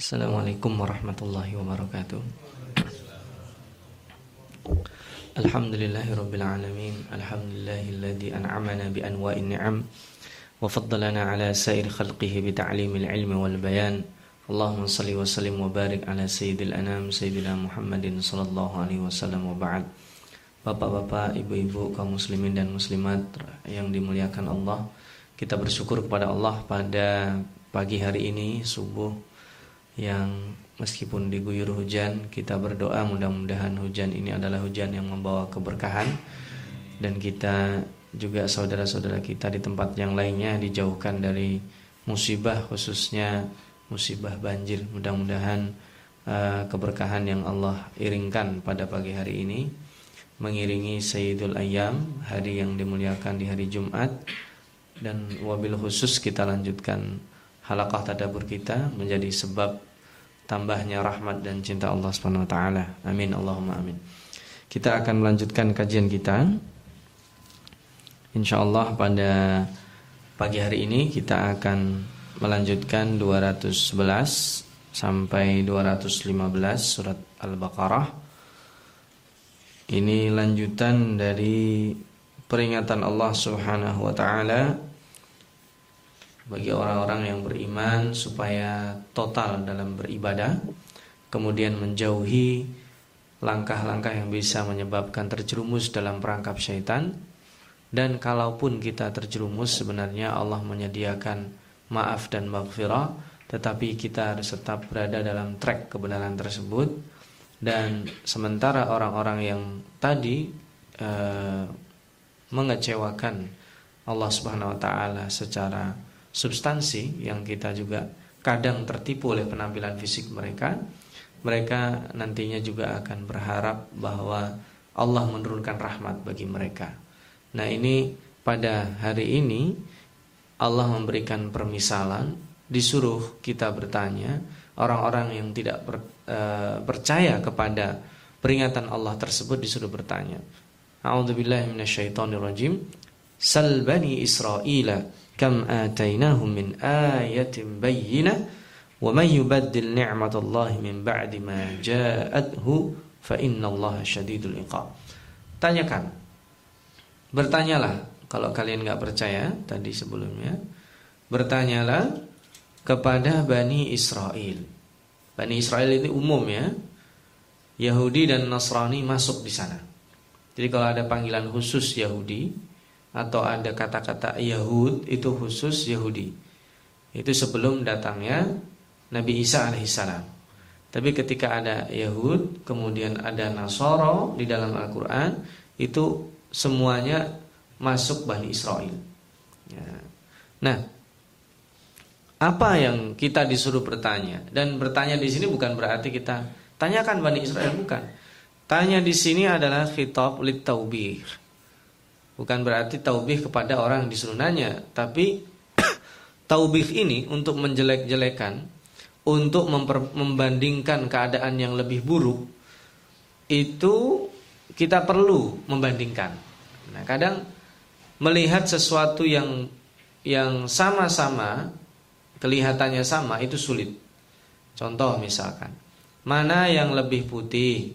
Assalamualaikum warahmatullahi wabarakatuh. Alhamdulillahirabbil alamin. Alhamdulillahilladzi an'amana bi anwa'in ni'am. Wa faddalana ala sair khalqihi bi ta'limil ilmi wal bayan. Allahumma salli wa sallim wa barik ala sayyidil anam sayyidina Muhammadin sallallahu alaihi wasallam wa ba'd. Bapak-bapak, ibu-ibu, kaum muslimin dan muslimat yang dimuliakan Allah Kita bersyukur kepada Allah pada pagi hari ini subuh yang meskipun diguyur hujan kita berdoa mudah-mudahan hujan ini adalah hujan yang membawa keberkahan. Dan kita juga saudara-saudara kita di tempat yang lainnya dijauhkan dari musibah khususnya musibah banjir. Mudah-mudahan uh, keberkahan yang Allah iringkan pada pagi hari ini mengiringi Sayyidul Ayyam hari yang dimuliakan di hari Jumat. Dan wabil khusus kita lanjutkan halakah tadabur kita menjadi sebab tambahnya rahmat dan cinta Allah Subhanahu wa taala. Amin Allahumma amin. Kita akan melanjutkan kajian kita. Insyaallah pada pagi hari ini kita akan melanjutkan 211 sampai 215 surat Al-Baqarah ini lanjutan dari peringatan Allah Subhanahu wa taala bagi orang-orang yang beriman supaya total dalam beribadah, kemudian menjauhi langkah-langkah yang bisa menyebabkan terjerumus dalam perangkap syaitan. Dan kalaupun kita terjerumus sebenarnya Allah menyediakan maaf dan maghfirah tetapi kita harus tetap berada dalam track kebenaran tersebut. Dan sementara orang-orang yang tadi e, mengecewakan Allah Subhanahu wa taala secara substansi yang kita juga kadang tertipu oleh penampilan fisik mereka, mereka nantinya juga akan berharap bahwa Allah menurunkan rahmat bagi mereka. Nah, ini pada hari ini Allah memberikan permisalan, disuruh kita bertanya, orang-orang yang tidak ber, e, percaya kepada peringatan Allah tersebut disuruh bertanya. A'udzubillahi minasyaitonirrajim. Sal kam atainahum min ayatin bayyinah wa may yubaddil ni'matallahi min ba'di ma ja'athu fa innallaha syadidul iqab. Tanyakan. Bertanyalah kalau kalian nggak percaya tadi sebelumnya, bertanyalah kepada Bani Israel. Bani Israel ini umum ya. Yahudi dan Nasrani masuk di sana. Jadi kalau ada panggilan khusus Yahudi atau ada kata-kata Yahud itu khusus Yahudi. Itu sebelum datangnya Nabi Isa alaihissalam. Tapi ketika ada Yahud, kemudian ada Nasoro di dalam Al-Quran, itu semuanya masuk Bani Israel. Ya. Nah, apa yang kita disuruh bertanya dan bertanya di sini bukan berarti kita tanyakan Bani Israel bukan. Tanya di sini adalah khitab lit. Bukan berarti taubih kepada orang disuruh nanya, tapi taubih ini untuk menjelek-jelekan, untuk membandingkan keadaan yang lebih buruk itu kita perlu membandingkan. Nah, kadang melihat sesuatu yang yang sama-sama kelihatannya sama itu sulit. Contoh misalkan, mana yang lebih putih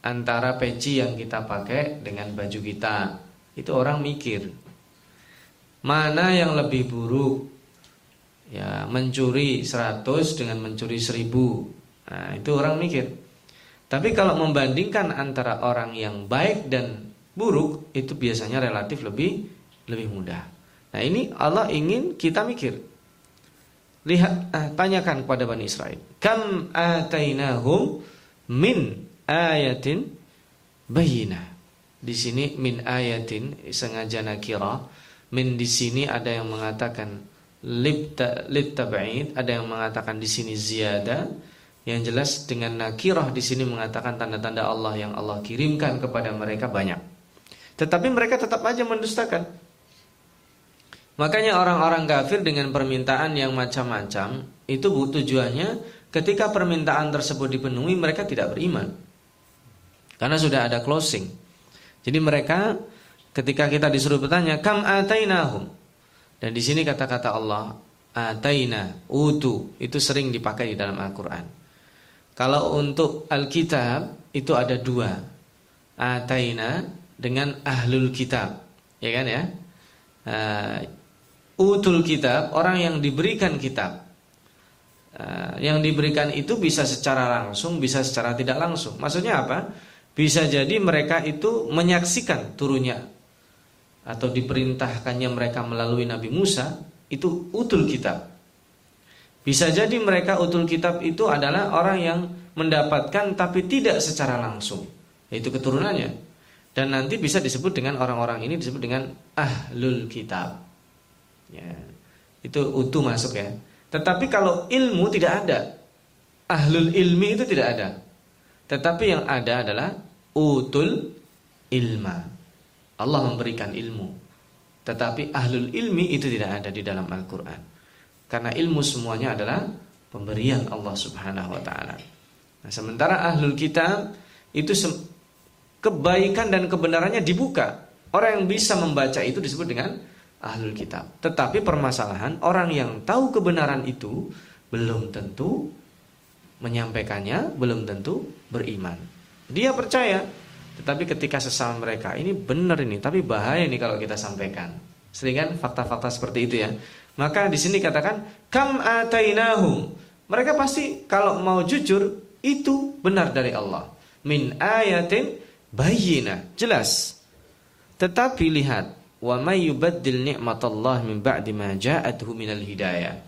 antara peci yang kita pakai dengan baju kita? Itu orang mikir. Mana yang lebih buruk? Ya, mencuri 100 dengan mencuri 1000. Nah, itu orang mikir. Tapi kalau membandingkan antara orang yang baik dan buruk, itu biasanya relatif lebih lebih mudah. Nah, ini Allah ingin kita mikir. Lihat, eh, tanyakan kepada Bani Israel. Kam atainahum min ayatin bayinah. Di sini min ayatin sengaja nakira. Min di sini ada yang mengatakan libta litab'id, ada yang mengatakan di sini ziyada. Yang jelas dengan nakirah di sini mengatakan tanda-tanda Allah yang Allah kirimkan kepada mereka banyak. Tetapi mereka tetap aja mendustakan. Makanya orang-orang kafir dengan permintaan yang macam-macam itu tujuannya ketika permintaan tersebut dipenuhi mereka tidak beriman. Karena sudah ada closing. Jadi mereka ketika kita disuruh bertanya kam atainahum dan di sini kata-kata Allah ataina, utu itu sering dipakai di dalam Al-Qur'an. Kalau untuk Alkitab itu ada dua. Ataina dengan ahlul kitab. Ya kan ya? Uh, utul kitab, orang yang diberikan kitab. Yang diberikan itu bisa secara langsung, bisa secara tidak langsung. Maksudnya apa? Bisa jadi mereka itu menyaksikan turunnya atau diperintahkannya mereka melalui Nabi Musa itu utul kitab. Bisa jadi mereka utul kitab itu adalah orang yang mendapatkan tapi tidak secara langsung, yaitu keturunannya. Dan nanti bisa disebut dengan orang-orang ini disebut dengan ahlul kitab. Ya, itu utuh masuk ya. Tetapi kalau ilmu tidak ada, ahlul ilmi itu tidak ada. Tetapi yang ada adalah utul ilma. Allah memberikan ilmu. Tetapi ahlul ilmi itu tidak ada di dalam Al-Quran. Karena ilmu semuanya adalah pemberian Allah subhanahu wa ta'ala. Nah, sementara ahlul kitab itu kebaikan dan kebenarannya dibuka. Orang yang bisa membaca itu disebut dengan ahlul kitab. Tetapi permasalahan orang yang tahu kebenaran itu belum tentu menyampaikannya, belum tentu beriman. Dia percaya, tetapi ketika sesama mereka ini benar ini, tapi bahaya nih kalau kita sampaikan. Seringan fakta-fakta seperti itu ya. Maka di sini katakan kam atainahum. Mereka pasti kalau mau jujur itu benar dari Allah. Min ayatin bayyina, jelas. Tetapi lihat, wa may yubaddil ni'matallah min ba'di ma ja'atuhu minal hidayah.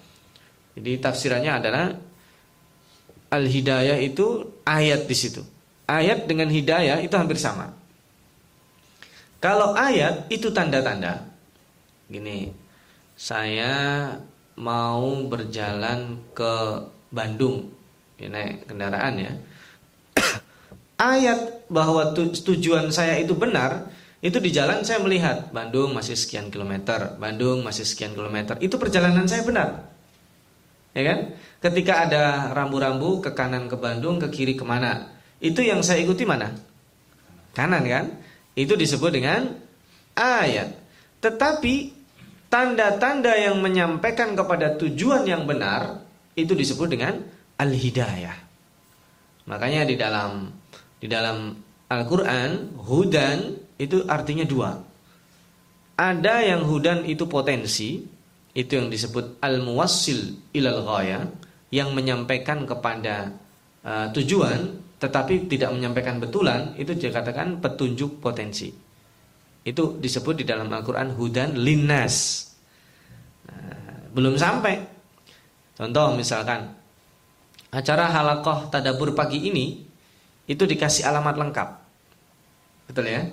Jadi tafsirannya adalah al-hidayah itu ayat di situ. Ayat dengan hidayah itu hampir sama. Kalau ayat itu tanda-tanda. Gini, saya mau berjalan ke Bandung ya, naik kendaraan ya. Ayat bahwa tujuan saya itu benar, itu di jalan saya melihat Bandung masih sekian kilometer, Bandung masih sekian kilometer. Itu perjalanan saya benar. Ya kan? Ketika ada rambu-rambu ke kanan ke Bandung, ke kiri ke mana? Itu yang saya ikuti mana? Kanan kan? Itu disebut dengan ayat. Tetapi tanda-tanda yang menyampaikan kepada tujuan yang benar itu disebut dengan al-hidayah. Makanya di dalam di dalam Al-Qur'an hudan itu artinya dua. Ada yang hudan itu potensi, itu yang disebut al-muwassil ilal ghaya, yang menyampaikan kepada uh, tujuan tetapi tidak menyampaikan betulan, itu dikatakan petunjuk potensi. Itu disebut di dalam Al-Qur'an hudan linnas. Nah, belum sampai. Contoh misalkan acara halakoh tadabur pagi ini itu dikasih alamat lengkap. Betul ya?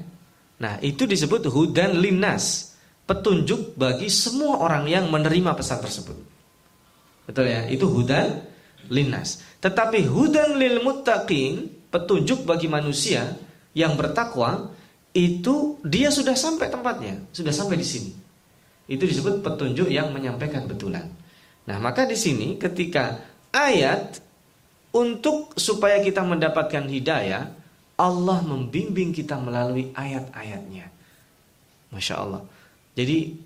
Nah, itu disebut hudan linnas, petunjuk bagi semua orang yang menerima pesan tersebut. Betul ya? Itu hudan linnas. Tetapi hudan lil muttaqin, petunjuk bagi manusia yang bertakwa, itu dia sudah sampai tempatnya, sudah sampai di sini. Itu disebut petunjuk yang menyampaikan betulan. Nah, maka di sini ketika ayat untuk supaya kita mendapatkan hidayah, Allah membimbing kita melalui ayat-ayatnya. Masya Allah. Jadi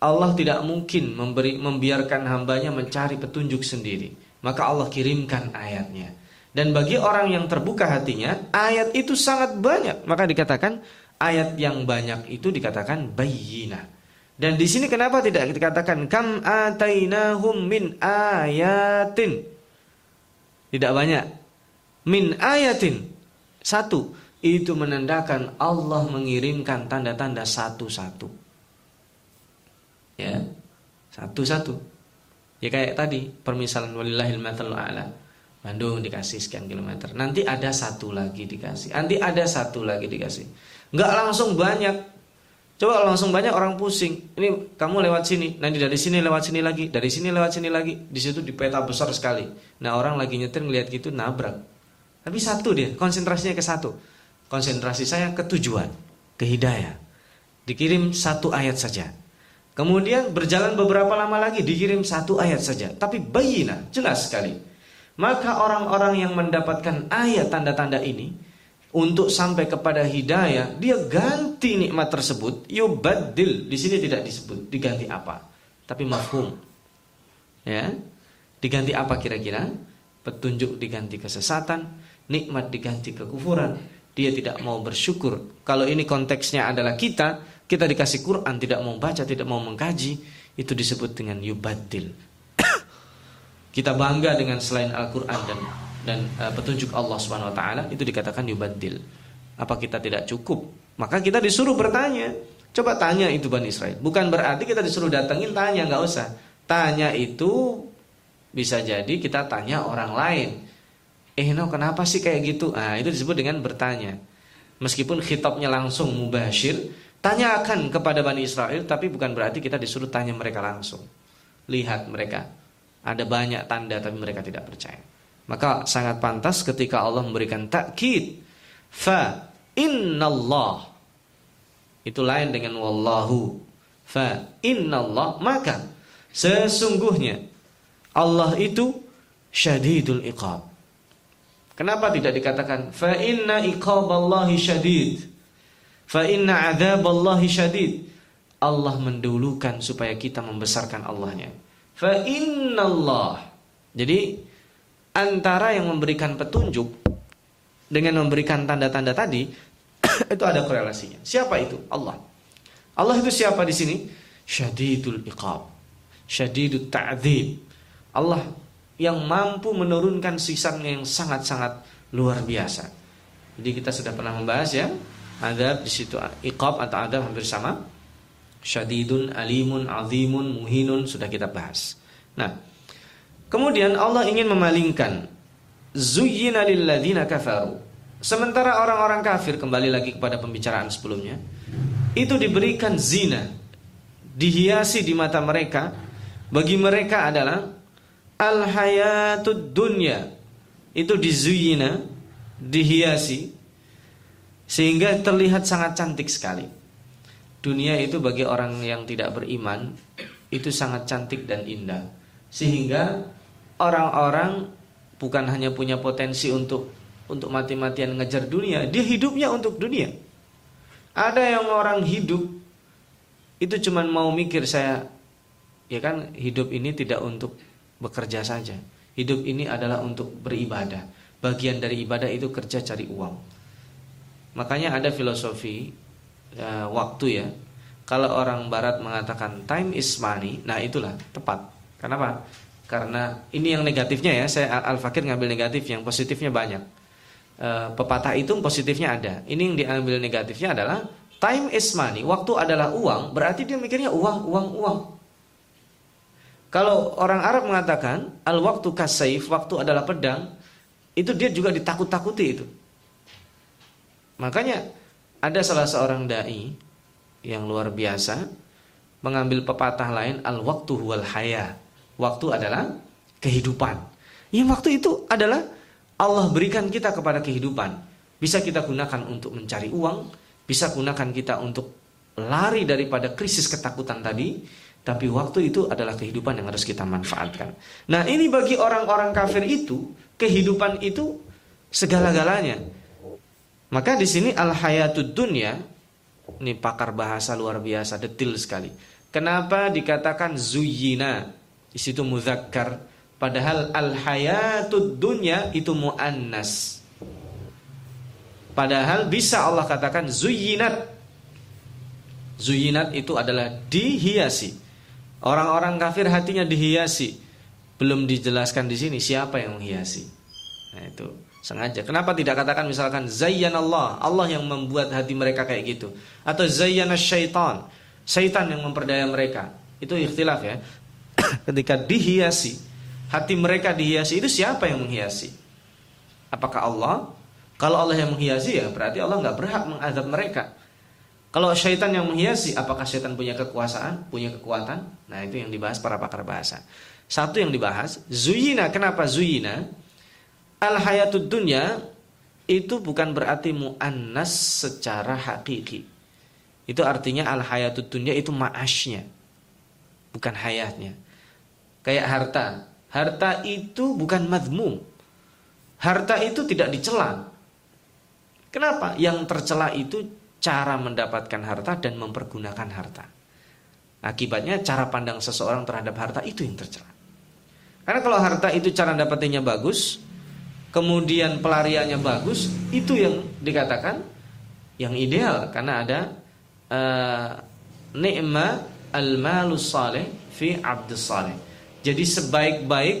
Allah tidak mungkin memberi membiarkan hambanya mencari petunjuk sendiri. Maka Allah kirimkan ayatnya. Dan bagi orang yang terbuka hatinya, ayat itu sangat banyak. Maka dikatakan ayat yang banyak itu dikatakan bayina. Dan di sini kenapa tidak dikatakan kam atainahum min ayatin? Tidak banyak. Min ayatin. Satu. Itu menandakan Allah mengirimkan tanda-tanda satu-satu. Ya. Satu-satu. Ya kayak tadi permisalan walillahil mathalul a'la. Bandung dikasih sekian kilometer. Nanti ada satu lagi dikasih. Nanti ada satu lagi dikasih. Enggak langsung banyak. Coba langsung banyak orang pusing. Ini kamu lewat sini, nanti dari sini lewat sini lagi, dari sini lewat sini lagi. Di situ di peta besar sekali. Nah orang lagi nyetir ngeliat gitu nabrak. Tapi satu dia, konsentrasinya ke satu. Konsentrasi saya ke tujuan, ke hidayah. Dikirim satu ayat saja. Kemudian berjalan beberapa lama lagi dikirim satu ayat saja. Tapi bayina, jelas sekali. Maka orang-orang yang mendapatkan ayat tanda-tanda ini untuk sampai kepada hidayah, dia ganti nikmat tersebut. Yubadil di sini tidak disebut diganti apa, tapi mafhum. Ya. Diganti apa kira-kira? Petunjuk diganti kesesatan, nikmat diganti kekufuran. Dia tidak mau bersyukur. Kalau ini konteksnya adalah kita, kita dikasih Quran tidak mau baca, tidak mau mengkaji, itu disebut dengan yubatil. kita bangga dengan selain Al-Qur'an dan dan uh, petunjuk Allah Subhanahu wa taala itu dikatakan yubatil. Apa kita tidak cukup? Maka kita disuruh bertanya. Coba tanya itu Bani Israel. Bukan berarti kita disuruh datengin tanya, nggak usah. Tanya itu bisa jadi kita tanya orang lain. Eh no, kenapa sih kayak gitu? Ah, itu disebut dengan bertanya. Meskipun khitabnya langsung mubashir, tanyakan kepada Bani Israel, tapi bukan berarti kita disuruh tanya mereka langsung. Lihat mereka. Ada banyak tanda tapi mereka tidak percaya. Maka sangat pantas ketika Allah memberikan takkid. Fa innallah itu lain dengan wallahu. Fa innallah maka sesungguhnya Allah itu syadidul iqab. Kenapa tidak dikatakan fa inna iqaballahi syadid? Fa inna adzaballahi syadid. Allah mendulukan supaya kita membesarkan Allahnya. Fa innallah. Jadi antara yang memberikan petunjuk dengan memberikan tanda-tanda tadi itu ada korelasinya. Siapa itu? Allah. Allah itu siapa di sini? Syadidul iqab. Syadidul ta'dzib. Allah yang mampu menurunkan sisannya yang sangat-sangat luar biasa. Jadi kita sudah pernah membahas ya, ada di situ iqab atau adab hampir sama. Syadidun, alimun, azimun, muhinun sudah kita bahas. Nah, kemudian Allah ingin memalingkan zuyyina lilladzina kafaru Sementara orang-orang kafir kembali lagi kepada pembicaraan sebelumnya, itu diberikan zina, dihiasi di mata mereka. Bagi mereka adalah al hayatud dunya. Itu dizuyina, dihiasi sehingga terlihat sangat cantik sekali. Dunia itu bagi orang yang tidak beriman itu sangat cantik dan indah. Sehingga orang-orang bukan hanya punya potensi untuk untuk mati-matian ngejar dunia, dia hidupnya untuk dunia. Ada yang orang hidup itu cuma mau mikir saya ya kan hidup ini tidak untuk bekerja saja. Hidup ini adalah untuk beribadah. Bagian dari ibadah itu kerja cari uang. Makanya ada filosofi ya, waktu ya. Kalau orang barat mengatakan time is money, nah itulah tepat. Kenapa? Karena ini yang negatifnya ya, saya Al-Fakir ngambil negatif, yang positifnya banyak e, pepatah itu positifnya ada. Ini yang diambil negatifnya adalah time is money. Waktu adalah uang, berarti dia mikirnya uang, uang, uang. Kalau orang Arab mengatakan al waktu kasaif, waktu adalah pedang, itu dia juga ditakut-takuti itu. Makanya ada salah seorang dai yang luar biasa mengambil pepatah lain al waktu wal haya. Waktu adalah kehidupan. Yang waktu itu adalah Allah berikan kita kepada kehidupan. Bisa kita gunakan untuk mencari uang, bisa gunakan kita untuk lari daripada krisis ketakutan tadi, tapi waktu itu adalah kehidupan yang harus kita manfaatkan. Nah, ini bagi orang-orang kafir itu, kehidupan itu segala-galanya. Maka di sini al hayatud dunya ini pakar bahasa luar biasa, detil sekali. Kenapa dikatakan zuyina? Di situ muzakkar Padahal al hayatud dunya itu muannas. Padahal bisa Allah katakan zuyinat. Zuyinat itu adalah dihiasi. Orang-orang kafir hatinya dihiasi. Belum dijelaskan di sini siapa yang menghiasi. Nah itu sengaja. Kenapa tidak katakan misalkan zayyan Allah, Allah yang membuat hati mereka kayak gitu, atau zayyana syaitan, syaitan yang memperdaya mereka. Itu ikhtilaf ya. Ketika dihiasi, hati mereka dihiasi itu siapa yang menghiasi? Apakah Allah? Kalau Allah yang menghiasi ya berarti Allah nggak berhak mengadab mereka. Kalau syaitan yang menghiasi, apakah syaitan punya kekuasaan, punya kekuatan? Nah itu yang dibahas para pakar bahasa. Satu yang dibahas, zuyina. Kenapa zuyina? Al hayatud dunya itu bukan berarti muannas secara hakiki. Itu artinya al hayatud dunya itu maasnya, bukan hayatnya. Kayak harta, Harta itu bukan madmum. Harta itu tidak dicela. Kenapa? Yang tercela itu cara mendapatkan harta dan mempergunakan harta. Akibatnya cara pandang seseorang terhadap harta itu yang tercela. Karena kalau harta itu cara dapetinnya bagus, kemudian pelariannya bagus, itu yang dikatakan yang ideal karena ada uh, ni'ma al-malus salih fi abdus salih. Jadi sebaik-baik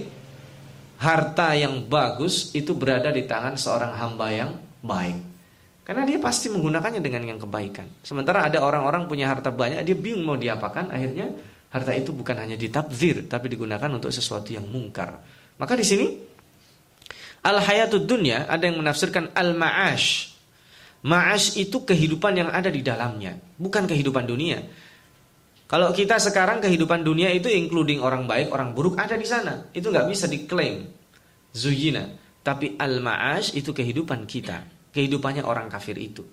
harta yang bagus itu berada di tangan seorang hamba yang baik. Karena dia pasti menggunakannya dengan yang kebaikan. Sementara ada orang-orang punya harta banyak, dia bingung mau diapakan, akhirnya harta itu bukan hanya ditabzir, tapi digunakan untuk sesuatu yang mungkar. Maka di sini al hayatud dunya ada yang menafsirkan al ma'ash. Ma'ash itu kehidupan yang ada di dalamnya, bukan kehidupan dunia. Kalau kita sekarang kehidupan dunia itu including orang baik, orang buruk ada di sana. Itu nggak bisa diklaim. Zuyina. Tapi al-ma'ash itu kehidupan kita kehidupannya orang kafir itu.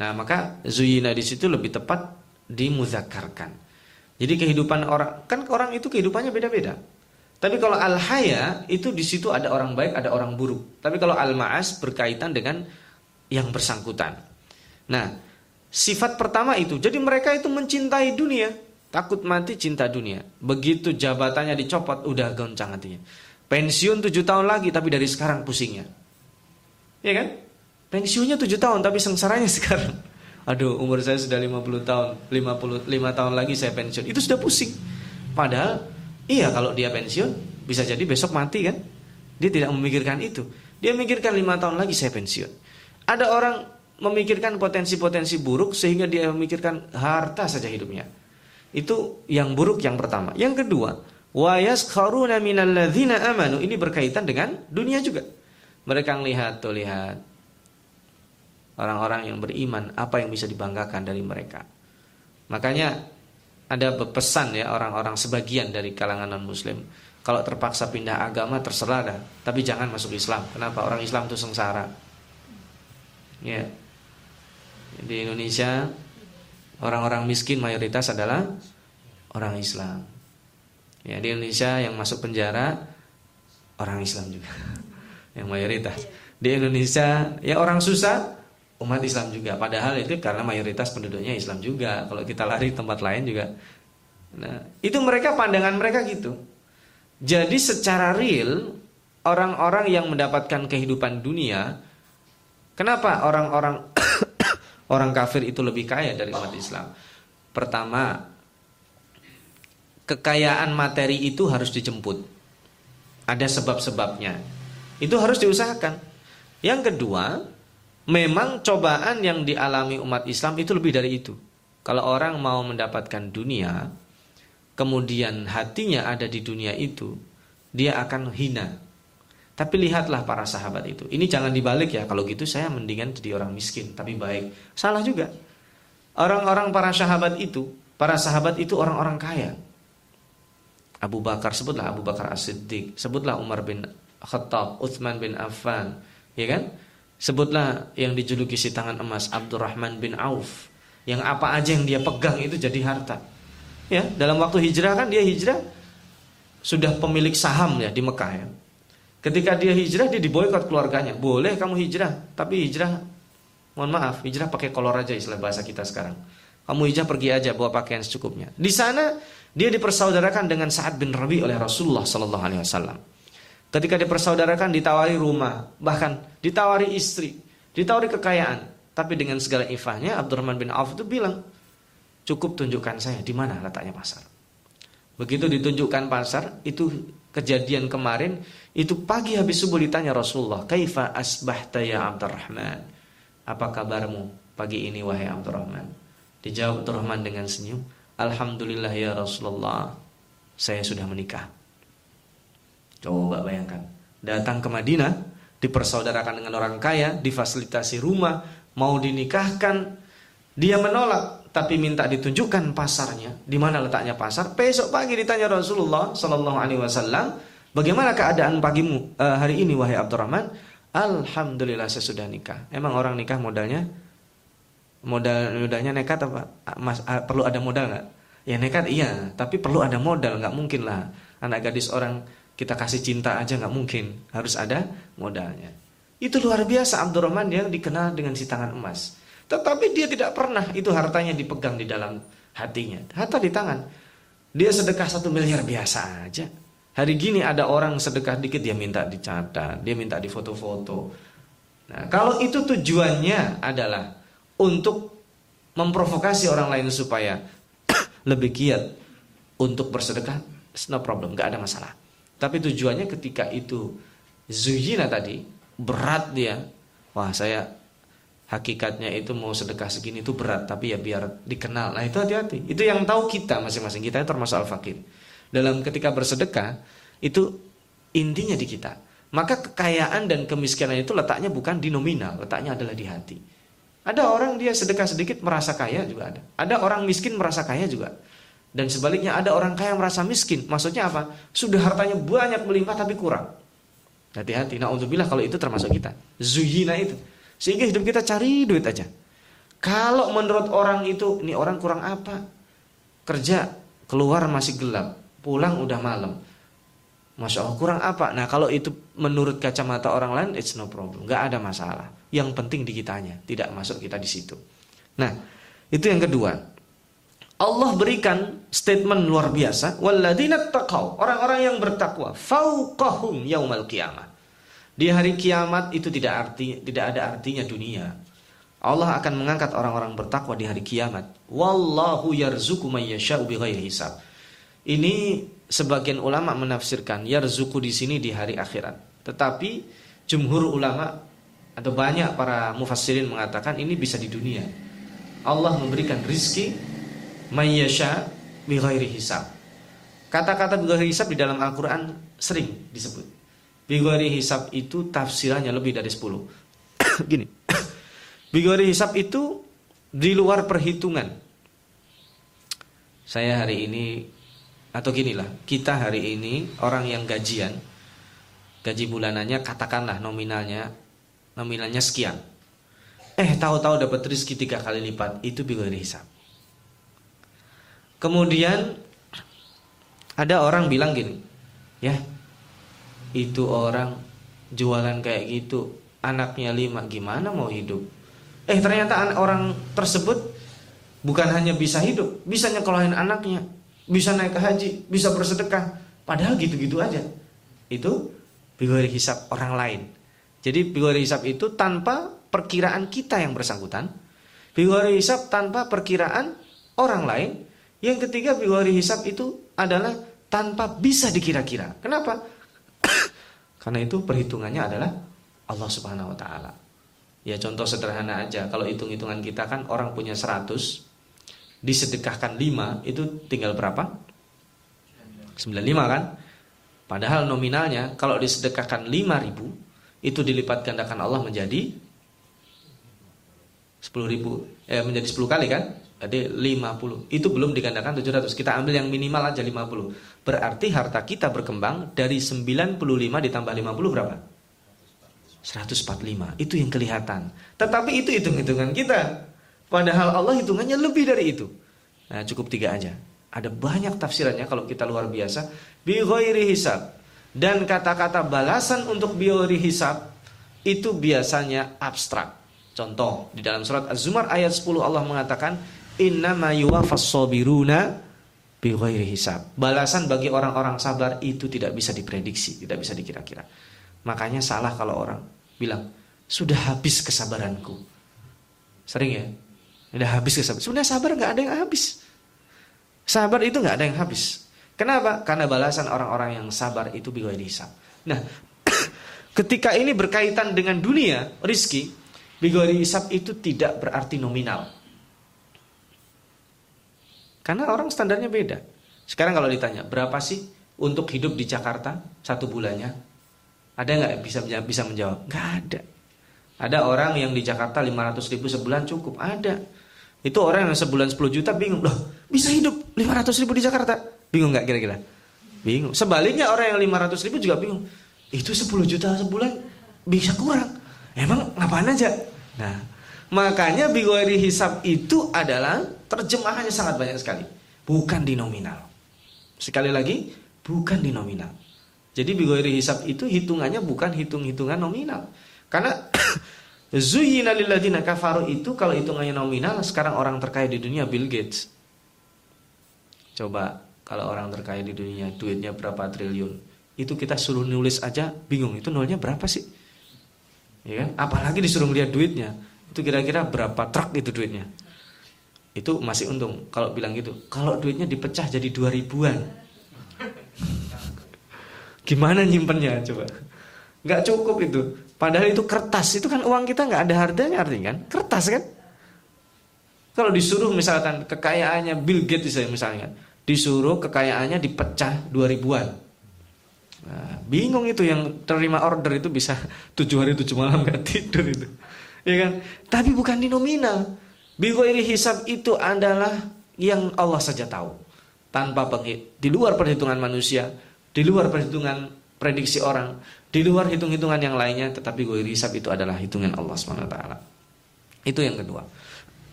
Nah, maka zuyina di situ lebih tepat dimuzakarkan. Jadi kehidupan orang kan orang itu kehidupannya beda-beda. Tapi kalau al-haya itu di situ ada orang baik, ada orang buruk. Tapi kalau al-ma'as berkaitan dengan yang bersangkutan. Nah, sifat pertama itu. Jadi mereka itu mencintai dunia, takut mati cinta dunia. Begitu jabatannya dicopot, udah goncang hatinya. Pensiun tujuh tahun lagi, tapi dari sekarang pusingnya. Iya kan? Pensiunnya 7 tahun tapi sengsaranya sekarang. Aduh, umur saya sudah 50 tahun, 55 tahun lagi saya pensiun. Itu sudah pusing. Padahal iya kalau dia pensiun bisa jadi besok mati kan? Dia tidak memikirkan itu. Dia memikirkan 5 tahun lagi saya pensiun. Ada orang memikirkan potensi-potensi buruk sehingga dia memikirkan harta saja hidupnya. Itu yang buruk yang pertama. Yang kedua, wa yaskharuna minalladzina amanu. Ini berkaitan dengan dunia juga. Mereka melihat tuh lihat orang-orang yang beriman apa yang bisa dibanggakan dari mereka. Makanya ada pesan ya orang-orang sebagian dari kalangan non muslim kalau terpaksa pindah agama terserah dah, tapi jangan masuk Islam. Kenapa? Orang Islam itu sengsara. Ya. Di Indonesia orang-orang miskin mayoritas adalah orang Islam. Ya, di Indonesia yang masuk penjara orang Islam juga. yang mayoritas. Di Indonesia ya orang susah umat Islam juga. Padahal itu karena mayoritas penduduknya Islam juga. Kalau kita lari tempat lain juga. Nah, itu mereka pandangan mereka gitu. Jadi secara real orang-orang yang mendapatkan kehidupan dunia, kenapa orang-orang orang kafir itu lebih kaya dari umat Islam? Pertama, kekayaan materi itu harus dijemput. Ada sebab-sebabnya. Itu harus diusahakan. Yang kedua, memang cobaan yang dialami umat Islam itu lebih dari itu. Kalau orang mau mendapatkan dunia, kemudian hatinya ada di dunia itu, dia akan hina. Tapi lihatlah para sahabat itu. Ini jangan dibalik ya. Kalau gitu saya mendingan jadi orang miskin, tapi baik. Salah juga. Orang-orang para sahabat itu, para sahabat itu orang-orang kaya. Abu Bakar sebutlah Abu Bakar As-Siddiq, sebutlah Umar bin Khattab, Uthman bin Affan, ya kan? Sebutlah yang dijuluki si tangan emas Abdurrahman bin Auf. Yang apa aja yang dia pegang itu jadi harta. Ya, dalam waktu hijrah kan dia hijrah Sudah pemilik saham ya di Mekah ya. Ketika dia hijrah dia diboykot keluarganya. Boleh kamu hijrah Tapi hijrah Mohon maaf hijrah pakai kolor aja istilah bahasa kita sekarang. Kamu hijrah pergi aja bawa pakaian secukupnya. Di sana dia dipersaudarakan dengan Sa'ad bin Rabi oleh Rasulullah Sallallahu Alaihi Wasallam Ketika dipersaudarakan ditawari rumah, bahkan ditawari istri, ditawari kekayaan. Tapi dengan segala ifahnya Abdurrahman bin Auf itu bilang, cukup tunjukkan saya di mana letaknya pasar. Begitu ditunjukkan pasar, itu kejadian kemarin, itu pagi habis subuh ditanya Rasulullah, Kaifa asbahta ya Abdurrahman? Apa kabarmu pagi ini wahai Abdurrahman? Dijawab Abdurrahman dengan senyum, Alhamdulillah ya Rasulullah, saya sudah menikah. Coba bayangkan, datang ke Madinah, dipersaudarakan dengan orang kaya, difasilitasi rumah, mau dinikahkan, dia menolak, tapi minta ditunjukkan pasarnya, di mana letaknya pasar. Besok pagi ditanya Rasulullah Sallallahu Alaihi Wasallam, bagaimana keadaan pagimu uh, hari ini, wahai Abdurrahman? Alhamdulillah saya sudah nikah. Emang orang nikah modalnya, modal modalnya nekat apa? Mas, uh, perlu ada modal nggak? Ya nekat iya, tapi perlu ada modal, nggak mungkin lah anak gadis orang kita kasih cinta aja nggak mungkin, harus ada modalnya. Itu luar biasa Abdurrahman yang dikenal dengan si tangan emas. Tetapi dia tidak pernah itu hartanya dipegang di dalam hatinya. Harta di tangan. Dia sedekah satu miliar biasa aja. Hari gini ada orang sedekah dikit dia minta dicatat, dia minta di foto-foto. Nah, kalau itu tujuannya adalah untuk memprovokasi orang lain supaya lebih giat untuk bersedekah, it's no problem, nggak ada masalah. Tapi tujuannya ketika itu zuyina tadi berat dia, wah saya hakikatnya itu mau sedekah segini itu berat, tapi ya biar dikenal. Nah itu hati-hati. Itu yang tahu kita masing-masing kita itu termasuk al-fakir. Dalam ketika bersedekah itu intinya di kita. Maka kekayaan dan kemiskinan itu letaknya bukan di nominal, letaknya adalah di hati. Ada orang dia sedekah sedikit merasa kaya juga ada. Ada orang miskin merasa kaya juga. Dan sebaliknya ada orang kaya merasa miskin. Maksudnya apa? Sudah hartanya banyak melimpah tapi kurang. Hati-hati. Nah untuk bilang kalau itu termasuk kita. Zuyina itu. Sehingga hidup kita cari duit aja. Kalau menurut orang itu, ini orang kurang apa? Kerja, keluar masih gelap. Pulang udah malam Masya Allah kurang apa? Nah kalau itu menurut kacamata orang lain, it's no problem, nggak ada masalah. Yang penting di kitanya, tidak masuk kita di situ. Nah itu yang kedua. Allah berikan statement luar biasa. Walladina taqaw, orang-orang yang bertakwa, fauqahum yaumal qiyamah. Di hari kiamat itu tidak arti tidak ada artinya dunia. Allah akan mengangkat orang-orang bertakwa di hari kiamat. Wallahu yarzuqu may yasha'u bighairi hisab. Ini sebagian ulama menafsirkan yarzuku di sini di hari akhirat. Tetapi jumhur ulama atau banyak para mufassirin mengatakan ini bisa di dunia. Allah memberikan rizki mayyasha bi ghairi hisab. Kata-kata bi ghairi hisab di dalam Al-Qur'an sering disebut. Bi ghairi hisab itu tafsirannya lebih dari 10. Gini. Bi ghairi hisab itu di luar perhitungan. Saya hari ini atau ginilah kita hari ini orang yang gajian gaji bulanannya katakanlah nominalnya nominalnya sekian eh tahu-tahu dapat rezeki tiga kali lipat itu bigori hisap kemudian ada orang bilang gini ya itu orang jualan kayak gitu anaknya lima gimana mau hidup eh ternyata orang tersebut bukan hanya bisa hidup bisa nyekolahin anaknya bisa naik ke haji, bisa bersedekah. Padahal gitu-gitu aja. Itu bigori hisap orang lain. Jadi bigori hisap itu tanpa perkiraan kita yang bersangkutan. Bigori hisap tanpa perkiraan orang lain. Yang ketiga bigori hisap itu adalah tanpa bisa dikira-kira. Kenapa? Karena itu perhitungannya adalah Allah Subhanahu wa taala. Ya contoh sederhana aja, kalau hitung-hitungan kita kan orang punya 100, disedekahkan 5 itu tinggal berapa? 95 kan? Padahal nominalnya kalau disedekahkan 5000 itu dilipat gandakan Allah menjadi 10 ribu eh, menjadi 10 kali kan? Jadi 50 Itu belum digandakan 700 Kita ambil yang minimal aja 50 Berarti harta kita berkembang Dari 95 ditambah 50 berapa? 145 Itu yang kelihatan Tetapi itu hitung-hitungan kita Padahal Allah hitungannya lebih dari itu. Nah, cukup tiga aja. Ada banyak tafsirannya kalau kita luar biasa. Bi hisab. Dan kata-kata balasan untuk bi hisab itu biasanya abstrak. Contoh, di dalam surat Az-Zumar ayat 10 Allah mengatakan, "Innama yuwaffas sabiruna bi hisab." Balasan bagi orang-orang sabar itu tidak bisa diprediksi, tidak bisa dikira-kira. Makanya salah kalau orang bilang, "Sudah habis kesabaranku." Sering ya? Udah habis kesabaran. Sebenarnya sabar nggak ada yang habis. Sabar itu nggak ada yang habis. Kenapa? Karena balasan orang-orang yang sabar itu biwa hisab. Nah, ketika ini berkaitan dengan dunia, rizki, biwa hisab itu tidak berarti nominal. Karena orang standarnya beda. Sekarang kalau ditanya, berapa sih untuk hidup di Jakarta satu bulannya? Ada nggak bisa bisa menjawab? Nggak ada. Ada orang yang di Jakarta 500 ribu sebulan cukup. Ada. Itu orang yang sebulan 10 juta bingung. Loh, bisa hidup 500 ribu di Jakarta. Bingung nggak kira-kira? Bingung. Sebaliknya orang yang 500 ribu juga bingung. Itu 10 juta sebulan bisa kurang. Emang ngapain aja? Nah, makanya bigori hisab itu adalah terjemahannya sangat banyak sekali. Bukan di nominal. Sekali lagi, bukan di nominal. Jadi bigori hisab itu hitungannya bukan hitung-hitungan nominal. Karena Zuyina lilladina kafaru itu kalau hitungannya nominal sekarang orang terkaya di dunia Bill Gates. Coba kalau orang terkaya di dunia duitnya berapa triliun itu kita suruh nulis aja bingung itu nolnya berapa sih ya kan apalagi disuruh melihat duitnya itu kira-kira berapa truk itu duitnya? Itu masih untung kalau bilang gitu. Kalau duitnya dipecah jadi dua ribuan. Gimana nyimpennya coba? Nggak cukup itu. Padahal itu kertas. Itu kan uang kita nggak ada harganya artinya kan? Kertas kan? Kalau disuruh misalkan kekayaannya Bill Gates misalnya disuruh kekayaannya dipecah dua ribuan. Nah, bingung itu yang terima order itu bisa tujuh hari tujuh malam nggak tidur itu ya kan tapi bukan di nominal Bighairi hisab itu adalah yang Allah saja tahu. Tanpa penghit. Di luar perhitungan manusia. Di luar perhitungan prediksi orang. Di luar hitung-hitungan yang lainnya. Tetapi ghairi hisab itu adalah hitungan Allah SWT. Itu yang kedua.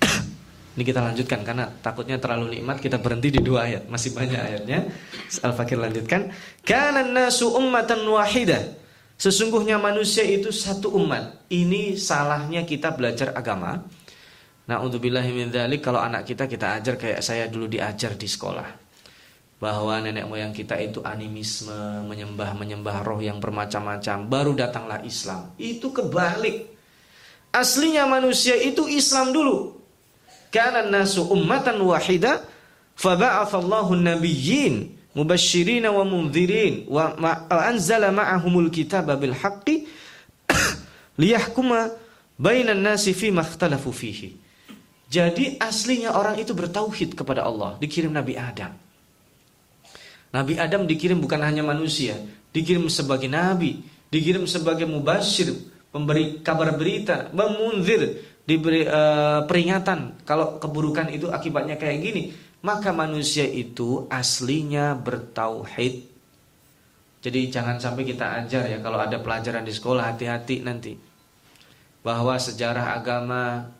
Ini kita lanjutkan karena takutnya terlalu nikmat kita berhenti di dua ayat. Masih banyak ayatnya. Al-Fakir lanjutkan. Kana nasu ummatan wahidah. Sesungguhnya manusia itu satu umat. Ini salahnya kita belajar agama Nah untuk min kalau anak kita kita ajar kayak saya dulu diajar di sekolah bahwa nenek moyang kita itu animisme, menyembah-menyembah roh yang bermacam-macam, baru datanglah Islam. Itu kebalik. Aslinya manusia itu Islam dulu. Karena nasu ummatan wahida faba'athallahu nabiyyin mubasysyirin wa mundzirin wa anzala ma'ahumul kitaba bil haqqi liyahkuma bainan nasi fi makhtalafu. Jadi aslinya orang itu bertauhid kepada Allah, dikirim Nabi Adam. Nabi Adam dikirim bukan hanya manusia, dikirim sebagai nabi, dikirim sebagai mubashir, pemberi kabar berita, memunzir, diberi uh, peringatan kalau keburukan itu akibatnya kayak gini. Maka manusia itu aslinya bertauhid. Jadi jangan sampai kita ajar ya kalau ada pelajaran di sekolah hati-hati nanti. Bahwa sejarah agama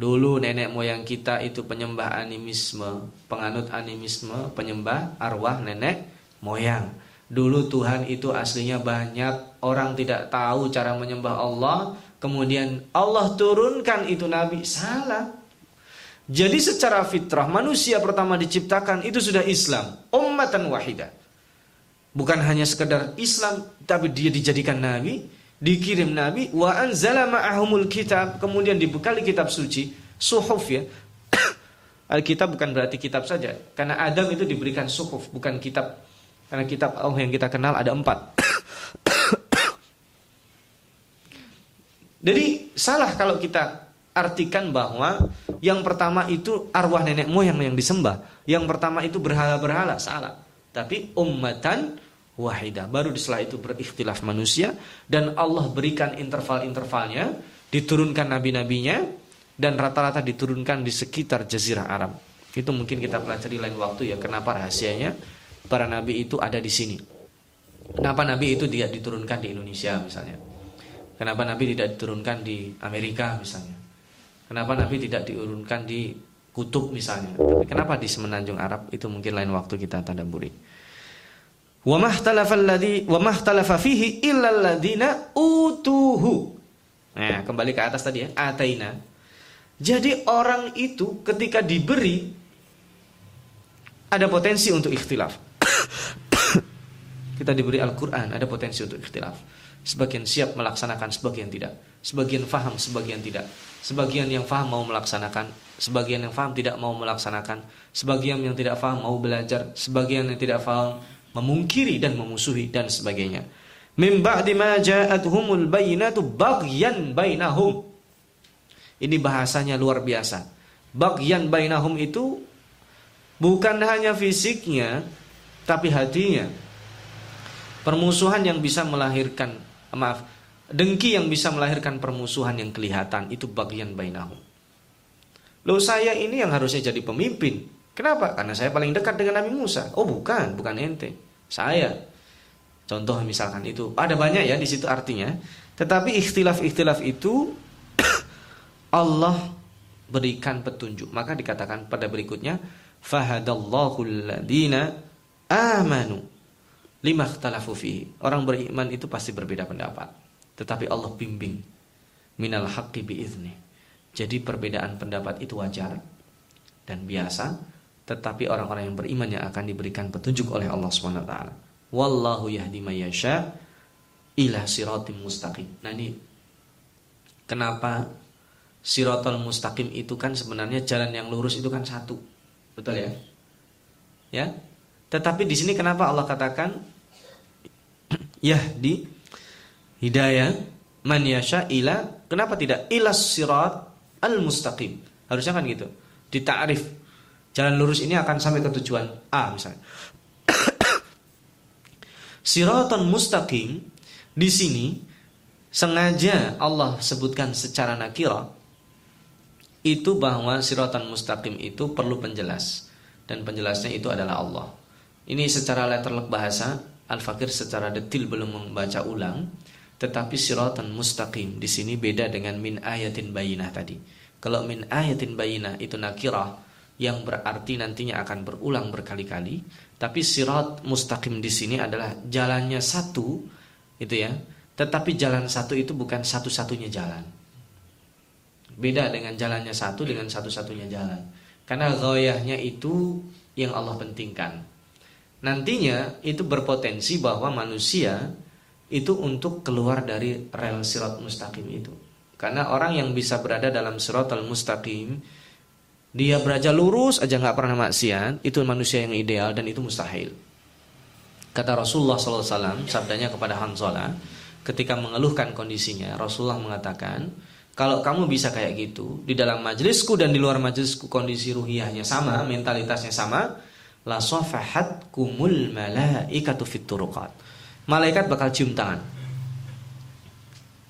Dulu nenek moyang kita itu penyembah animisme, penganut animisme, penyembah arwah nenek moyang. Dulu Tuhan itu aslinya banyak, orang tidak tahu cara menyembah Allah, kemudian Allah turunkan itu nabi salah. Jadi secara fitrah manusia pertama diciptakan itu sudah Islam, ummatan wahidah. Bukan hanya sekedar Islam, tapi dia dijadikan nabi, dikirim Nabi wa anzala ma'ahumul kitab kemudian dibekali kitab suci suhuf ya. Alkitab bukan berarti kitab saja karena Adam itu diberikan suhuf bukan kitab. Karena kitab Allah yang kita kenal ada empat. Jadi salah kalau kita artikan bahwa yang pertama itu arwah nenek moyang yang disembah yang pertama itu berhala-berhala salah tapi ummatan wahidah. Baru setelah itu berikhtilaf manusia dan Allah berikan interval-intervalnya, diturunkan nabi-nabinya dan rata-rata diturunkan di sekitar jazirah Arab. Itu mungkin kita pelajari lain waktu ya. Kenapa rahasianya para nabi itu ada di sini? Kenapa nabi itu tidak diturunkan di Indonesia misalnya? Kenapa nabi tidak diturunkan di Amerika misalnya? Kenapa nabi tidak diturunkan di kutub misalnya? Kenapa di semenanjung Arab? Itu mungkin lain waktu kita tadaburi. Wa fihi illa utuhu. Nah, kembali ke atas tadi ya, ataina. Jadi orang itu ketika diberi ada potensi untuk ikhtilaf. Kita diberi Al-Qur'an, ada potensi untuk ikhtilaf. Sebagian siap melaksanakan, sebagian tidak. Sebagian faham, sebagian tidak. Sebagian yang faham mau melaksanakan, sebagian yang faham tidak mau melaksanakan. Sebagian yang tidak faham mau belajar, sebagian yang tidak faham memungkiri dan memusuhi dan sebagainya. Min ba'di ma ja'atuhumul bayyinatu baghyan bainahum. Ini bahasanya luar biasa. Baghyan bainahum itu bukan hanya fisiknya tapi hatinya. Permusuhan yang bisa melahirkan maaf, dengki yang bisa melahirkan permusuhan yang kelihatan itu bagian bainahum. Loh saya ini yang harusnya jadi pemimpin, Kenapa? Karena saya paling dekat dengan Nabi Musa. Oh bukan, bukan ente. Saya. Contoh misalkan itu. Ada banyak ya di situ artinya. Tetapi ikhtilaf-ikhtilaf itu Allah berikan petunjuk. Maka dikatakan pada berikutnya, fahadallahu amanu lima ikhtalafu fihi. Orang beriman itu pasti berbeda pendapat. Tetapi Allah bimbing minal haqqi biizni. Jadi perbedaan pendapat itu wajar dan biasa tetapi orang-orang yang beriman yang akan diberikan petunjuk oleh Allah Subhanahu wa taala. Wallahu yahdi mayyasha ila siratim mustaqim. Nah ini kenapa siratal mustaqim itu kan sebenarnya jalan yang lurus itu kan satu. Betul ya? Ya. Tetapi di sini kenapa Allah katakan yahdi hidayah man yasha ila kenapa tidak ila sirat al mustaqim? Harusnya kan gitu. Ditakrif Jalan lurus ini akan sampai ke tujuan A misalnya. Siraton mustaqim di sini sengaja Allah sebutkan secara nakira itu bahwa siratan mustaqim itu perlu penjelas dan penjelasnya itu adalah Allah. Ini secara letterlek bahasa Al-Fakir secara detil belum membaca ulang tetapi siratan mustaqim di sini beda dengan min ayatin bayinah tadi. Kalau min ayatin bayinah itu nakirah yang berarti nantinya akan berulang berkali-kali. Tapi sirat mustaqim di sini adalah jalannya satu, itu ya. Tetapi jalan satu itu bukan satu-satunya jalan. Beda dengan jalannya satu dengan satu-satunya jalan. Karena goyahnya itu yang Allah pentingkan. Nantinya itu berpotensi bahwa manusia itu untuk keluar dari rel sirat mustaqim itu. Karena orang yang bisa berada dalam sirat al-mustaqim dia beraja lurus aja nggak pernah maksiat, itu manusia yang ideal dan itu mustahil. Kata Rasulullah SAW, sabdanya kepada Hanzalah, ketika mengeluhkan kondisinya, Rasulullah mengatakan, kalau kamu bisa kayak gitu, di dalam majelisku dan di luar majelisku kondisi ruhiyahnya sama, mentalitasnya sama, la sofahat kumul malaikatu fiturukat. Malaikat bakal cium tangan.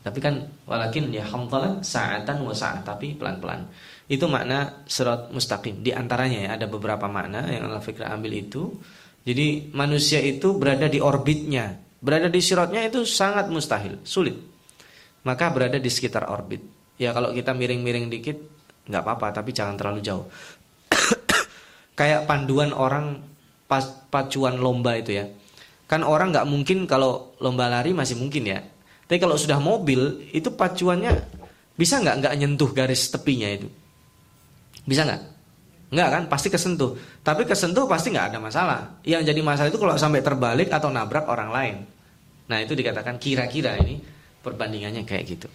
Tapi kan walakin ya hamdalah sa'atan wa sa'at, tapi pelan-pelan. Itu makna surat mustaqim. Di antaranya ya ada beberapa makna yang Allah Fikri ambil itu. Jadi manusia itu berada di orbitnya. Berada di siratnya itu sangat mustahil, sulit. Maka berada di sekitar orbit. Ya kalau kita miring-miring dikit nggak apa-apa, tapi jangan terlalu jauh. Kayak panduan orang pas pacuan lomba itu ya. Kan orang nggak mungkin kalau lomba lari masih mungkin ya. Tapi kalau sudah mobil itu pacuannya bisa nggak nggak nyentuh garis tepinya itu. Bisa nggak? Nggak kan? Pasti kesentuh. Tapi kesentuh pasti nggak ada masalah. Yang jadi masalah itu kalau sampai terbalik atau nabrak orang lain. Nah itu dikatakan kira-kira ini perbandingannya kayak gitu.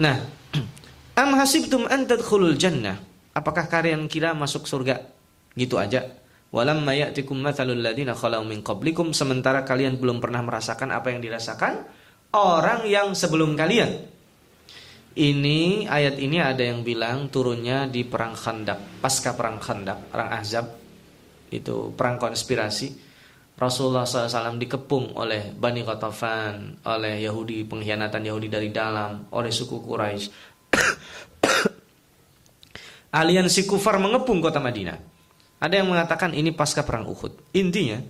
Nah, am hasibtum an tadkhulul jannah? Apakah kalian kira masuk surga gitu aja? Walam mayatikum mathalul ladina khalau min qablikum sementara kalian belum pernah merasakan apa yang dirasakan orang yang sebelum kalian. Ini ayat ini ada yang bilang turunnya di perang Khandak, pasca perang Khandak, perang Ahzab itu perang konspirasi. Rasulullah SAW dikepung oleh Bani Qatafan, oleh Yahudi, pengkhianatan Yahudi dari dalam, oleh suku Quraisy. Aliansi kufar mengepung kota Madinah. Ada yang mengatakan ini pasca perang Uhud. Intinya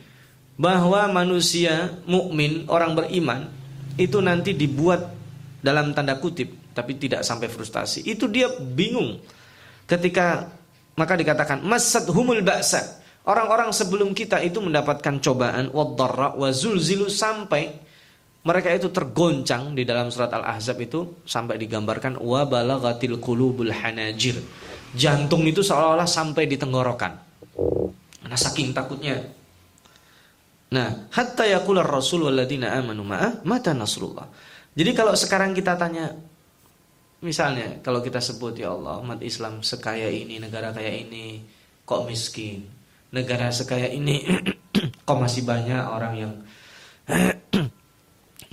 bahwa manusia mukmin, orang beriman itu nanti dibuat dalam tanda kutip tapi tidak sampai frustasi. Itu dia bingung. Ketika maka dikatakan masad humul ba'sa. Orang-orang sebelum kita itu mendapatkan cobaan wadarra wa zulzilu sampai mereka itu tergoncang di dalam surat Al-Ahzab itu sampai digambarkan wa balagatil qulubul hanajir. Jantung itu seolah-olah sampai di tenggorokan. Nah, saking takutnya. Nah, hatta yaqular rasul walladziina amanu ma'ah mata nasrullah. Jadi kalau sekarang kita tanya Misalnya kalau kita sebut ya Allah umat Islam sekaya ini, negara kaya ini kok miskin. Negara sekaya ini kok masih banyak orang yang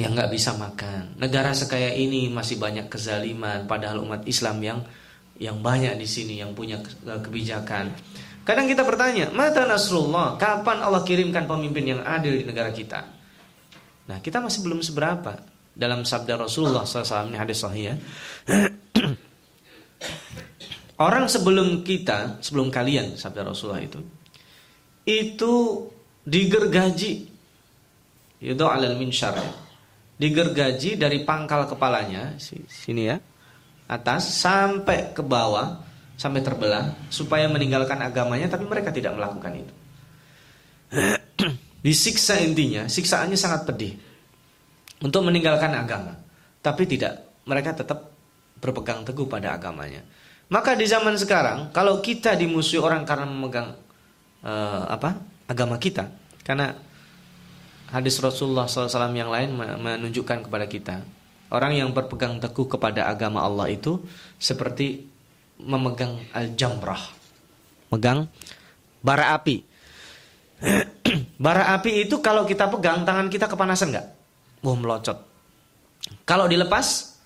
yang nggak bisa makan. Negara sekaya ini masih banyak kezaliman padahal umat Islam yang yang banyak di sini yang punya kebijakan. Kadang kita bertanya, mata Nasrullah? Kapan Allah kirimkan pemimpin yang adil di negara kita? Nah, kita masih belum seberapa dalam sabda Rasulullah SAW ini hadis sahih ya. Orang sebelum kita, sebelum kalian sabda Rasulullah itu itu digergaji itu alal minsyar ya. digergaji dari pangkal kepalanya sini ya atas sampai ke bawah sampai terbelah supaya meninggalkan agamanya tapi mereka tidak melakukan itu disiksa intinya siksaannya sangat pedih untuk meninggalkan agama. Tapi tidak, mereka tetap berpegang teguh pada agamanya. Maka di zaman sekarang, kalau kita dimusuhi orang karena memegang uh, apa agama kita karena hadis Rasulullah SAW yang lain menunjukkan kepada kita orang yang berpegang teguh kepada agama Allah itu seperti memegang al-jamrah megang bara api bara api itu kalau kita pegang tangan kita kepanasan nggak? Wah melocot. Kalau dilepas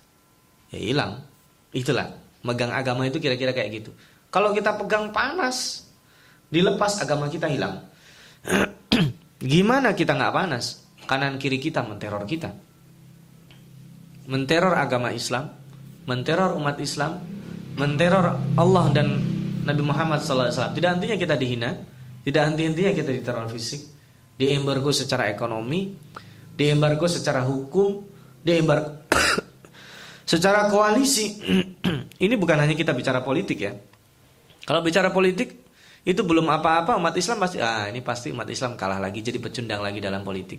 ya hilang. Itulah megang agama itu kira-kira kayak gitu. Kalau kita pegang panas, dilepas agama kita hilang. Gimana kita nggak panas? Kanan kiri kita menteror kita. Menteror agama Islam, menteror umat Islam, menteror Allah dan Nabi Muhammad SAW. Tidak artinya kita dihina, tidak henti-hentinya kita diteror fisik, diembargo secara ekonomi, diembargo secara hukum, diembargo secara koalisi. Ini bukan hanya kita bicara politik ya. Kalau bicara politik, itu belum apa-apa umat Islam pasti ah ini pasti umat Islam kalah lagi jadi pecundang lagi dalam politik.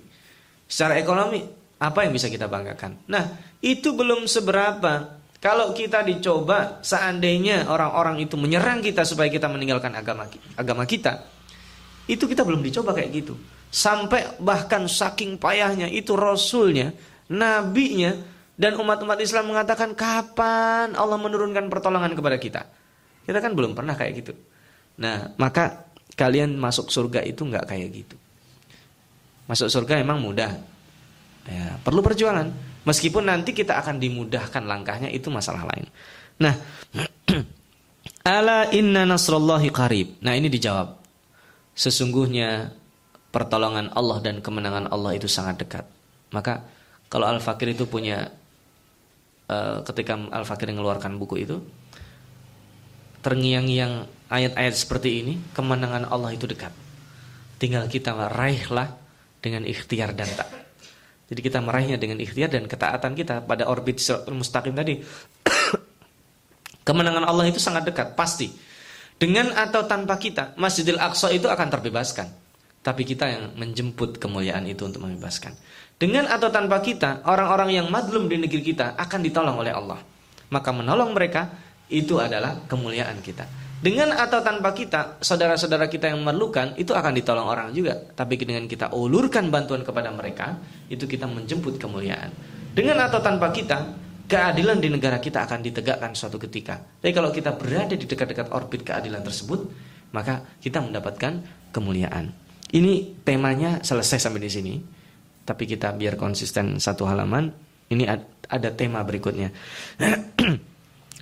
Secara ekonomi apa yang bisa kita banggakan? Nah, itu belum seberapa. Kalau kita dicoba seandainya orang-orang itu menyerang kita supaya kita meninggalkan agama agama kita, itu kita belum dicoba kayak gitu. Sampai bahkan saking payahnya itu rasulnya, nabinya dan umat-umat Islam mengatakan kapan Allah menurunkan pertolongan kepada kita. Kita kan belum pernah kayak gitu. Nah, maka kalian masuk surga itu nggak kayak gitu. Masuk surga emang mudah. Ya, perlu perjuangan. Meskipun nanti kita akan dimudahkan langkahnya itu masalah lain. Nah, ala inna nasrullahi qarib. Nah, ini dijawab. Sesungguhnya pertolongan Allah dan kemenangan Allah itu sangat dekat. Maka kalau Al-Fakir itu punya uh, ketika Al-Fakir mengeluarkan buku itu terngiang-ngiang ayat-ayat seperti ini, kemenangan Allah itu dekat. Tinggal kita raihlah dengan ikhtiar dan tak. Jadi kita meraihnya dengan ikhtiar dan ketaatan kita pada orbit mustaqim tadi. kemenangan Allah itu sangat dekat, pasti. Dengan atau tanpa kita, Masjidil Aqsa itu akan terbebaskan. Tapi kita yang menjemput kemuliaan itu untuk membebaskan. Dengan atau tanpa kita, orang-orang yang madlum di negeri kita akan ditolong oleh Allah. Maka menolong mereka itu adalah kemuliaan kita. Dengan atau tanpa kita, saudara-saudara kita yang memerlukan itu akan ditolong orang juga. Tapi dengan kita ulurkan bantuan kepada mereka, itu kita menjemput kemuliaan. Dengan atau tanpa kita, keadilan di negara kita akan ditegakkan suatu ketika. Tapi kalau kita berada di dekat-dekat orbit keadilan tersebut, maka kita mendapatkan kemuliaan. Ini temanya selesai sampai di sini. Tapi kita biar konsisten satu halaman, ini ada tema berikutnya.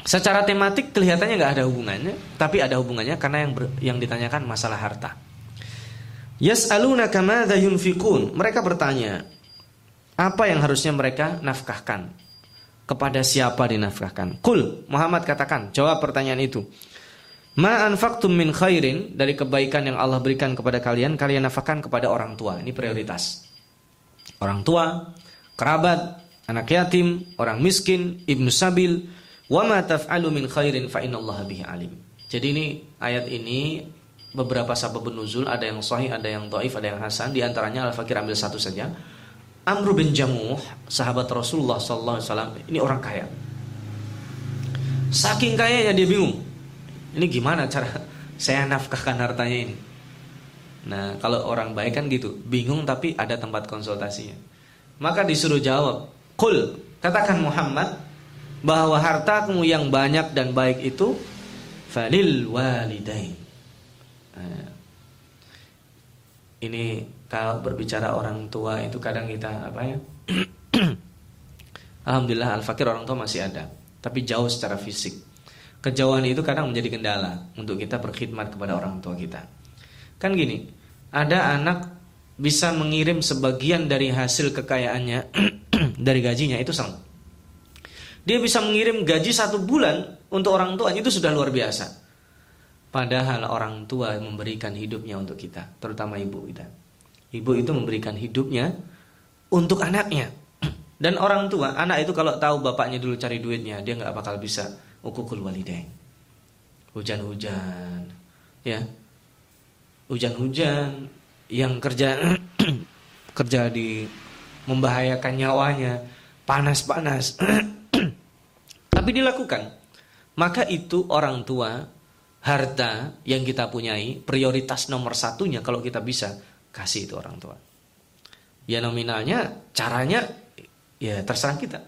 Secara tematik kelihatannya nggak ada hubungannya, tapi ada hubungannya karena yang ber, yang ditanyakan masalah harta. Yas'aluna kamadza yunfikun. Mereka bertanya, apa yang harusnya mereka nafkahkan? Kepada siapa dinafkahkan? Kul, Muhammad katakan, jawab pertanyaan itu. Ma anfaqtum min khairin dari kebaikan yang Allah berikan kepada kalian, kalian nafkahkan kepada orang tua. Ini prioritas. Orang tua, kerabat, anak yatim, orang miskin, ibnu sabil, Wa taf'alu min khairin fa bihi alim. Jadi ini ayat ini beberapa sabab nuzul ada yang sahih, ada yang dhaif, ada yang hasan. Di antaranya Al-Fakir ambil satu saja. Amr bin Jamuh, sahabat Rasulullah sallallahu alaihi ini orang kaya. Saking kayanya dia bingung. Ini gimana cara saya nafkahkan hartanya ini? Nah, kalau orang baik kan gitu, bingung tapi ada tempat konsultasinya. Maka disuruh jawab, "Qul," katakan Muhammad, bahwa hartamu yang banyak dan baik itu falil walidain. Nah, ini kalau berbicara orang tua itu kadang kita apa ya? Alhamdulillah al-fakir orang tua masih ada, tapi jauh secara fisik. Kejauhan itu kadang menjadi kendala untuk kita berkhidmat kepada orang tua kita. Kan gini, ada anak bisa mengirim sebagian dari hasil kekayaannya dari gajinya itu sama dia bisa mengirim gaji satu bulan untuk orang tua itu sudah luar biasa. Padahal orang tua memberikan hidupnya untuk kita, terutama ibu kita. Ibu itu memberikan hidupnya untuk anaknya. Dan orang tua, anak itu kalau tahu bapaknya dulu cari duitnya, dia nggak bakal bisa ukukul walidain. Hujan-hujan, ya, hujan-hujan yang kerja kerja di membahayakan nyawanya, panas-panas, tapi dilakukan. Maka itu orang tua harta yang kita punyai, prioritas nomor satunya kalau kita bisa kasih itu orang tua. Ya nominalnya, caranya ya terserah kita.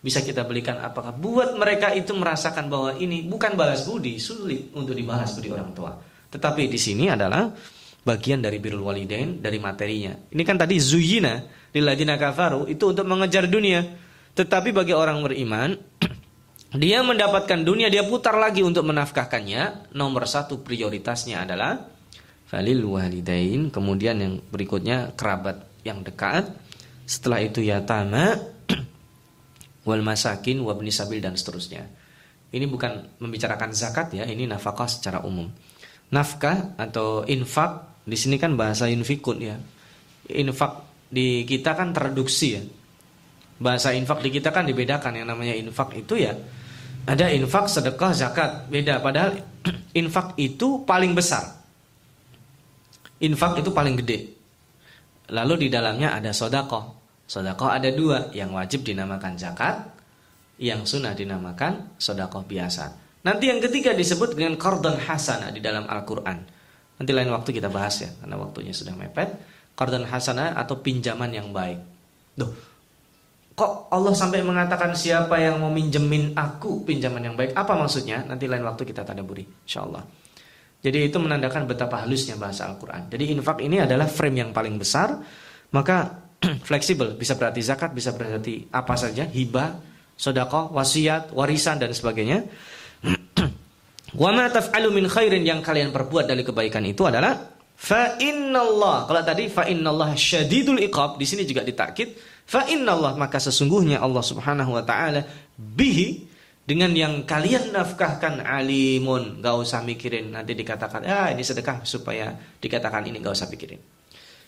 Bisa kita belikan apakah buat mereka itu merasakan bahwa ini bukan balas budi, sulit untuk dibalas budi orang tua. Tetapi di sini adalah bagian dari birrul walidain dari materinya. Ini kan tadi zuyina lilladzina kafaru itu untuk mengejar dunia. Tetapi bagi orang beriman dia mendapatkan dunia dia putar lagi untuk menafkahkannya. Nomor satu prioritasnya adalah falil walidain. Kemudian yang berikutnya kerabat yang dekat. Setelah itu yatama wal masakin wabni sabil dan seterusnya. Ini bukan membicarakan zakat ya ini nafkah secara umum. Nafkah atau infak di sini kan bahasa infikun ya. Infak di kita kan traduksi ya. Bahasa infak di kita kan dibedakan. Yang namanya infak itu ya ada infak, sedekah, zakat. Beda. Padahal infak itu paling besar. Infak itu paling gede. Lalu di dalamnya ada sodakoh. Sodakoh ada dua. Yang wajib dinamakan zakat. Yang sunnah dinamakan sodakoh biasa. Nanti yang ketiga disebut dengan kordon hasanah di dalam Al-Quran. Nanti lain waktu kita bahas ya. Karena waktunya sudah mepet. Kordon hasanah atau pinjaman yang baik. Duh, Kok Allah sampai mengatakan siapa yang mau minjemin aku pinjaman yang baik? Apa maksudnya? Nanti lain waktu kita tadaburi, insyaallah. Jadi itu menandakan betapa halusnya bahasa Al-Quran. Jadi infak ini adalah frame yang paling besar, maka fleksibel, bisa berarti zakat, bisa berarti apa saja, hibah, sodako, wasiat, warisan dan sebagainya. Wa ma taf'alu min khairin yang kalian perbuat dari kebaikan itu adalah fa. Kalau tadi fa syadidul iqab, di sini juga ditakid Fa Allah maka sesungguhnya Allah Subhanahu wa taala bihi dengan yang kalian nafkahkan alimun, gak usah mikirin nanti dikatakan, ah ini sedekah supaya dikatakan ini gak usah pikirin.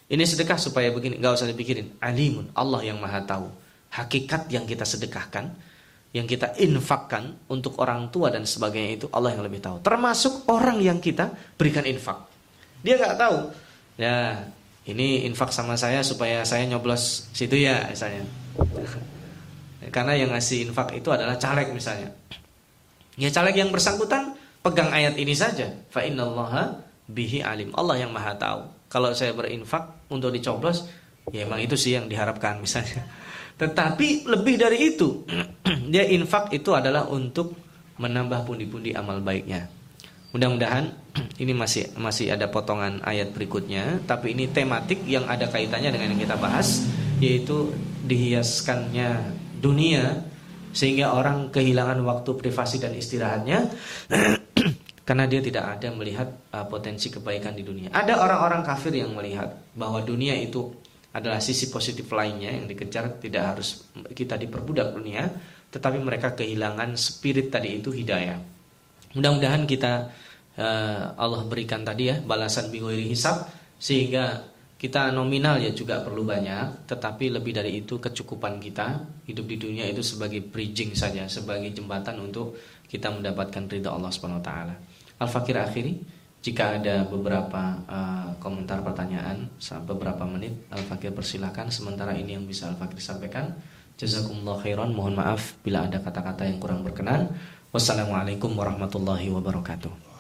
Ini sedekah supaya begini, gak usah dipikirin. Alimun, Allah yang maha tahu. Hakikat yang kita sedekahkan, yang kita infakkan untuk orang tua dan sebagainya itu Allah yang lebih tahu. Termasuk orang yang kita berikan infak. Dia nggak tahu. Ya, ini infak sama saya supaya saya nyoblos situ ya misalnya. Karena yang ngasih infak itu adalah caleg misalnya. Ya caleg yang bersangkutan pegang ayat ini saja. Fa innallaha bihi alim. Allah yang maha tahu. Kalau saya berinfak untuk dicoblos ya emang itu sih yang diharapkan misalnya. Tetapi lebih dari itu dia infak itu adalah untuk menambah pundi-pundi amal baiknya Mudah-mudahan ini masih masih ada potongan ayat berikutnya, tapi ini tematik yang ada kaitannya dengan yang kita bahas, yaitu dihiaskannya dunia sehingga orang kehilangan waktu privasi dan istirahatnya karena dia tidak ada melihat uh, potensi kebaikan di dunia. Ada orang-orang kafir yang melihat bahwa dunia itu adalah sisi positif lainnya yang dikejar, tidak harus kita diperbudak dunia, tetapi mereka kehilangan spirit tadi itu hidayah. Mudah-mudahan kita uh, Allah berikan tadi ya balasan bighairi hisab sehingga kita nominal ya juga perlu banyak, tetapi lebih dari itu kecukupan kita hidup di dunia itu sebagai bridging saja, sebagai jembatan untuk kita mendapatkan ridha Allah Subhanahu wa taala. Al-Fakir akhiri, jika ada beberapa uh, komentar pertanyaan beberapa menit Al-Fakir persilahkan sementara ini yang bisa Al-Fakir sampaikan. Jazakumullah khairan, mohon maaf bila ada kata-kata yang kurang berkenan. Wassalamualaikum warahmatullahi wabarakatuh.